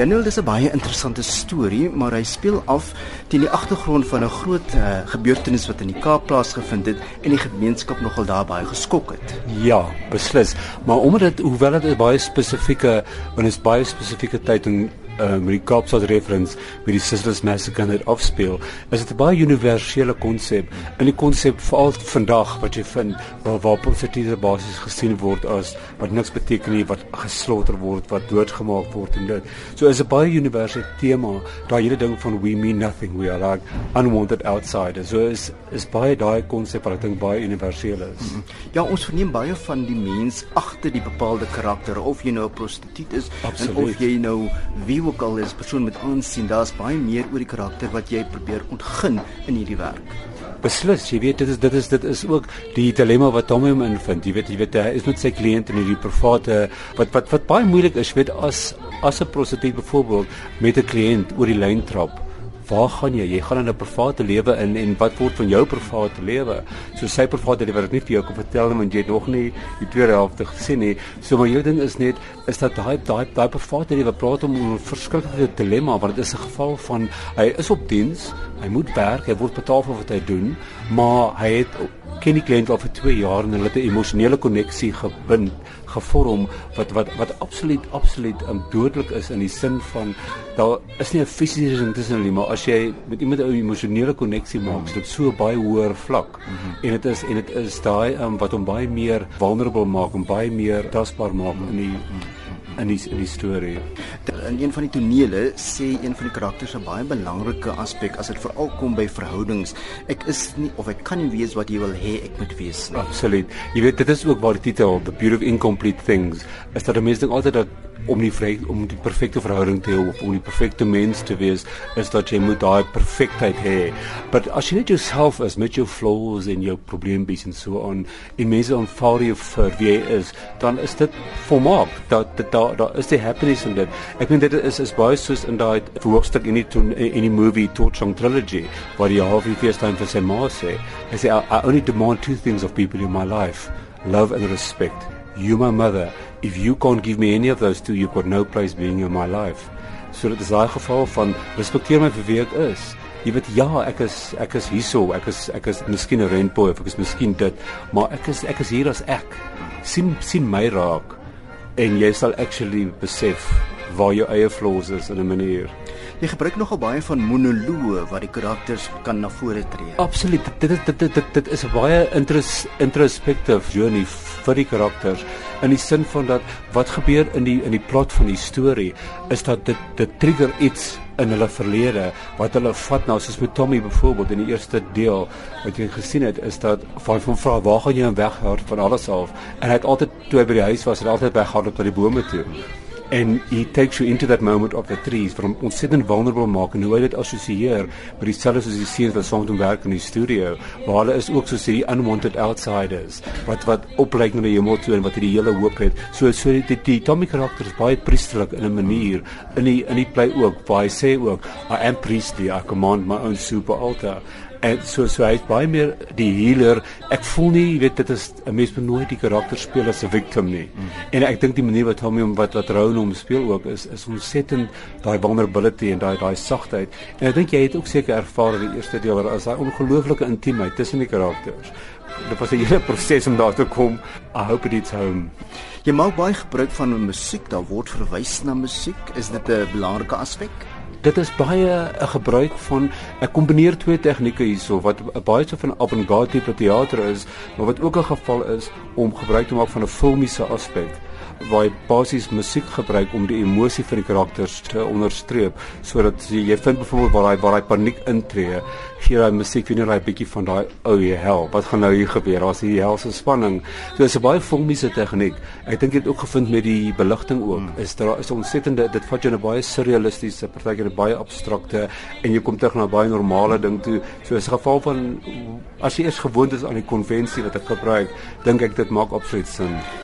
Daniel dis 'n baie interessante storie, maar hy speel af teen die agtergrond van 'n groot uh, gebeurtenis wat in die Kaap plaasgevind het en die gemeenskap nogal daar baie geskok het. Ja, beslis. Maar omdat dit hoewel dit 'n baie spesifieke, dit is baie spesifieke tyd en um, met die Kaapstad reference met die Sisters Massacre net afspeel, is dit 'n baie universele konsep. In die konsep veral vandag wat jy vind waar waar positiewe basis gesien word as wat niks beteken nie, wat geslaughter word, wat doodgemaak word en dit. So is 'n baie universele tema, daai hele ding van we mean nothing, we are like unwanted outsiders. So is is baie daai konsep wat ek dink baie universeel is. Mm -hmm. Ja, ons verneem baie van die mens agter die bepaalde karakter of jy nou 'n prostituut is Absoluut. en of jy nou wie ook al is persoon met aansien, daar's baie meer oor die karakter wat jy probeer ontgin in hierdie werk. Beslis, jy weet dit is dit is dit is ook die dilemma wat Tommy hom invind. Jy weet jy weet hy is met sy kliënt in hierdie private wat wat wat baie moeilik is, jy weet as as 'n prostituut byvoorbeeld met 'n kliënt oor die lyn trap waar gaan jy? Jy gaan in 'n private lewe in en wat word van jou private lewe? So sy private lewe wat nie vir jou kan vertel nie want jy het nog nie die tweede helfte gesien nie. So maar jou ding is net is dat daai daai daai private lewe praat om 'n verskriklike dilemma want dit is 'n geval van hy is op diens, hy moet werk, hy word betaal vir wat hy doen, maar hy het ken die kliënt al vir 2 jaar en hulle het 'n emosionele koneksie gebind, gevorm wat wat wat absoluut absoluut um, dodelik is in die sin van daar is nie 'n fisiese ding tussen hulle nie, maar as jy met iemand 'n emosionele koneksie maak, is dit so baie hoër vlak. Mm -hmm. En dit is en dit is daai um, wat hom baie meer vulnerable maak en baie meer tasbaar maak in die -hmm in die in die storie. In een van die tonele sê een van die karakters 'n baie belangrike aspek as dit veral kom by verhoudings. Ek is nie of ek kan nie weet wat jy wil hê ek moet wees nie. Absoluut. Jy weet dit is ook waar die titel The Beauty of Incomplete Things is dat mense dink altyd dat om die vry om die perfekte verhouding te hê of om die perfekte mens te wees is dat jy moet daai perfektheid hê. But as jy net jouself is met jou flaws en jou probleempies en so aan en mense aanvaar jou vir wie jy is, dan is dit volmaak. Dat daar daar is die happiness in dit. Ek meen dit is is baie soos in daai hoofstuk in die in die movie Torchon trilogy waar die Harvey Fierstein vir sy ma sê, hy sê I, I only demand two things of people in my life, love and respect. You my mother, if you can't give me any of those two, you've got no place being in my life. So dit is daai geval van respekteer my vir wie ek is. Jy weet ja, ek is ek is hierso, ek is ek is miskien 'n rentboy of ek is miskien dit, maar ek is ek is hier as ek. sien sien my raak en jy sal actually besef waar jou eie flaws is in 'n manier. Jy gebruik nogal baie van monoloë wat die karakters kan na vore tree. Absoluut. Dit dit dit dit, dit is 'n baie intros, introspective journey vir die karakters in die sin van dat wat gebeur in die in die plot van die storie is dat dit dit trigger iets in hulle verlede wat hulle vat nou soos met Tommy byvoorbeeld in die eerste deel wat jy gesien het is dat van van vra waar gaan jy weghou van alles af en hy het altyd toe hy by die huis was het altyd weggehard op na die bome toe en he takes you into that moment of the trees from ontsettend vulnerable maak en hoe hy dit assosieer met dieselfde soos die seuns wat saam met hom werk in die studio waar hulle is ook so sê die unwanted outsiders wat wat oplyk na die hemel toe en wat hy die hele hoop het. So so die, die, die Tommy karakter is baie priesterlik in 'n manier in die in die play ook waar hy sê ook I am priestly I command my own super altar en so so hy's baie meer die healer. Ek voel nie, jy weet, dit is 'n mens moet nooit die karakter speel as 'n victim nie. Mm. En ek dink die manier wat hom wat wat Rowan hom speel ook is is ontsettend daai vulnerability en daai daai sagtheid. En ek dink jy het ook seker ervaar in die eerste deel waar as daai ongelooflike intimiteit tussen die karakters. Dit was 'n hele proses om daar te kom. I hope it hits home. Jy maak baie gebruik van musiek, daar word verwys na musiek. Is dit 'n belangrike aspek? Dit is baie 'n gebruik van ek kombineer twee tegnieke hierso wat baie so van avant-garde tipe teater is, maar wat ook 'n geval is om gebruik te maak van 'n filmiese aspek waar jy basies musiek gebruik om die emosie van die karakters te onderstreep sodat jy, vind byvoorbeeld waar daai waar daai paniek intree gee daai musiek weer daai bietjie van daai ou oh, hel wat gaan nou hier gebeur? Daar's hier helse spanning. So dis 'n baie filmiese tegniek ek dink jy het ook gevind met die beligting ook. Hmm. is daar is ontsettende dit vat jou 'n baie surrealistiese partykeer 'n baie abstrakte en jy kom terug na baie normale ding toe. So is 'n geval van as jy eers gewoond is aan die konvensie wat ek gebruik dink ek dit maak absoluut sin